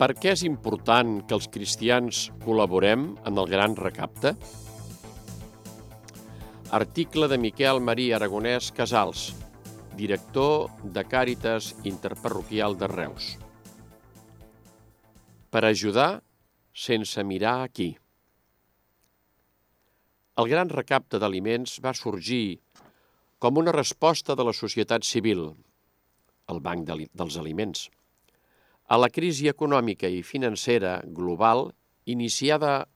Per què és important que els cristians col·laborem en el gran recapte? Article de Miquel Maria Aragonès Casals, director de Càritas Interparroquial de Reus. Per ajudar sense mirar aquí. El gran recapte d'aliments va sorgir com una resposta de la societat civil, el Banc dels Aliments, a la crisi econòmica i financera global iniciada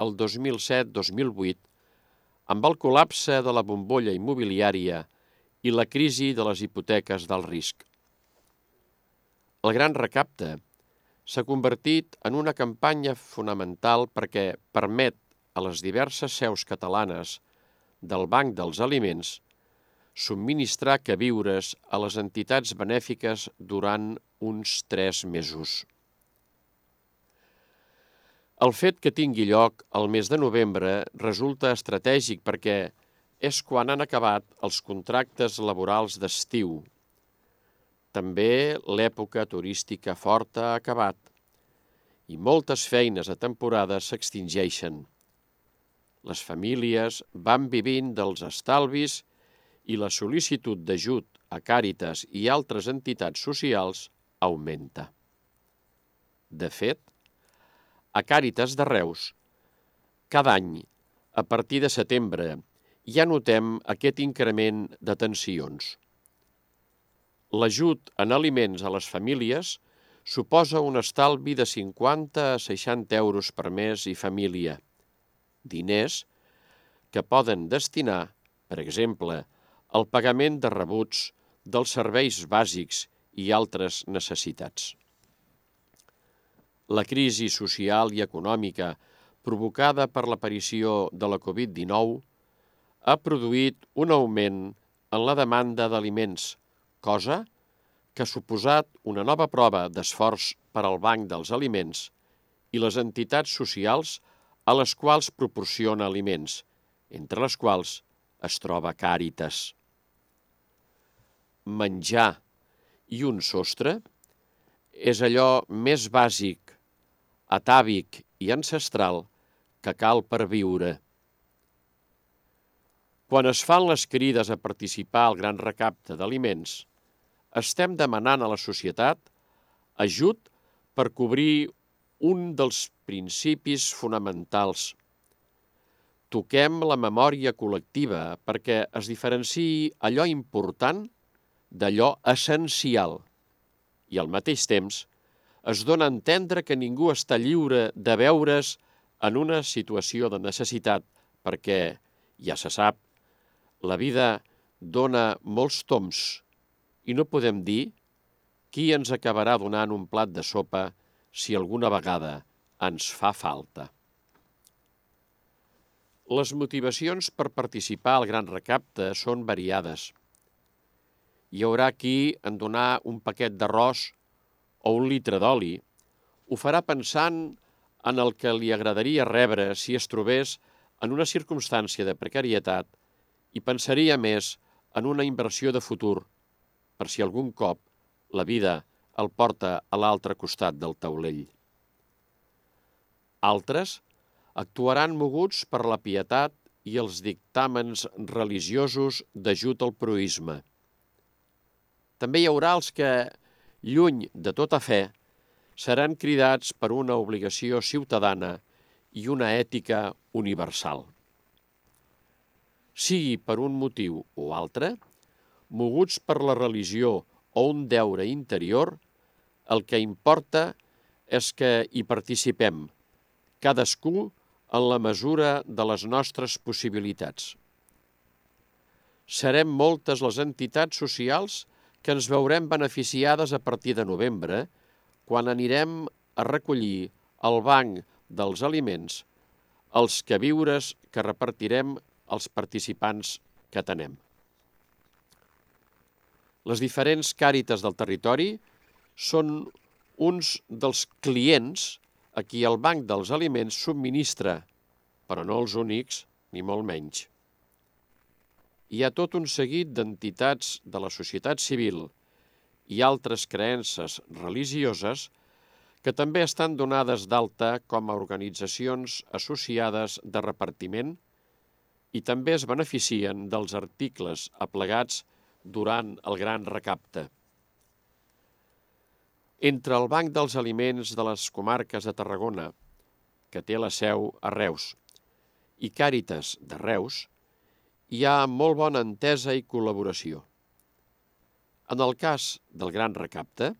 el 2007-2008 amb el col·lapse de la bombolla immobiliària i la crisi de les hipoteques del risc. El gran recapte s'ha convertit en una campanya fonamental perquè permet a les diverses seus catalanes del Banc dels Aliments subministrar queviures a les entitats benèfiques durant uns tres mesos. El fet que tingui lloc el mes de novembre resulta estratègic perquè és quan han acabat els contractes laborals d'estiu. També l'època turística forta ha acabat i moltes feines a temporada s'extingeixen. Les famílies van vivint dels estalvis i la sol·licitud d'ajut a Càritas i altres entitats socials augmenta. De fet, a Càritas de Reus, cada any, a partir de setembre, ja notem aquest increment de tensions. L'ajut en aliments a les famílies suposa un estalvi de 50 a 60 euros per mes i família, diners que poden destinar, per exemple, el pagament de rebuts dels serveis bàsics i altres necessitats. La crisi social i econòmica provocada per l'aparició de la Covid-19 ha produït un augment en la demanda d'aliments, cosa que ha suposat una nova prova d'esforç per al Banc dels Aliments i les entitats socials a les quals proporciona aliments, entre les quals es troba Càritas menjar i un sostre és allò més bàsic, atàvic i ancestral que cal per viure. Quan es fan les crides a participar al gran recapte d'aliments, estem demanant a la societat ajut per cobrir un dels principis fonamentals. Toquem la memòria col·lectiva perquè es diferenciï allò important d'allò essencial i al mateix temps es dona a entendre que ningú està lliure de veure's en una situació de necessitat perquè, ja se sap, la vida dona molts toms i no podem dir qui ens acabarà donant un plat de sopa si alguna vegada ens fa falta. Les motivacions per participar al gran recapte són variades – hi haurà qui en donar un paquet d'arròs o un litre d'oli ho farà pensant en el que li agradaria rebre si es trobés en una circumstància de precarietat i pensaria més en una inversió de futur per si algun cop la vida el porta a l'altre costat del taulell. Altres actuaran moguts per la pietat i els dictàmens religiosos d'ajut al proisme – també hi haurà els que, lluny de tota fe, seran cridats per una obligació ciutadana i una ètica universal. Sigui per un motiu o altre, moguts per la religió o un deure interior, el que importa és que hi participem, cadascú en la mesura de les nostres possibilitats. Serem moltes les entitats socials que ens veurem beneficiades a partir de novembre, quan anirem a recollir al banc dels aliments els queviures que repartirem als participants que tenem. Les diferents càrites del territori són uns dels clients a qui el Banc dels Aliments subministra, però no els únics, ni molt menys hi ha tot un seguit d'entitats de la societat civil i altres creences religioses que també estan donades d'alta com a organitzacions associades de repartiment i també es beneficien dels articles aplegats durant el gran recapte. Entre el Banc dels Aliments de les comarques de Tarragona, que té la seu a Reus, i Càritas de Reus, hi ha molt bona entesa i col·laboració. En el cas del gran recapte,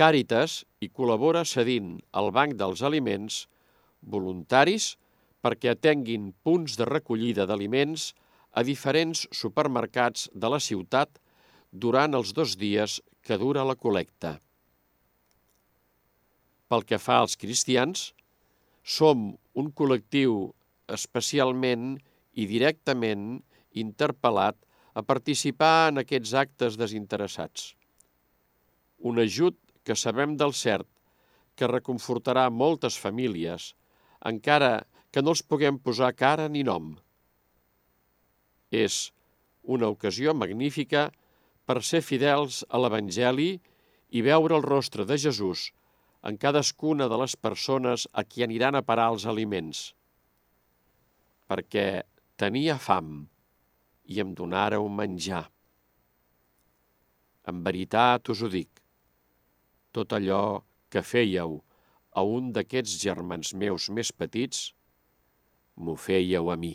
Càritas hi col·labora cedint al Banc dels Aliments voluntaris perquè atenguin punts de recollida d'aliments a diferents supermercats de la ciutat durant els dos dies que dura la col·lecta. Pel que fa als cristians, som un col·lectiu especialment i directament interpel·lat a participar en aquests actes desinteressats. Un ajut que sabem del cert que reconfortarà moltes famílies, encara que no els puguem posar cara ni nom. És una ocasió magnífica per ser fidels a l'Evangeli i veure el rostre de Jesús en cadascuna de les persones a qui aniran a parar els aliments. Perquè tenia fam i em donàreu menjar. En veritat us ho dic, tot allò que fèieu a un d'aquests germans meus més petits, m'ho fèieu a mi.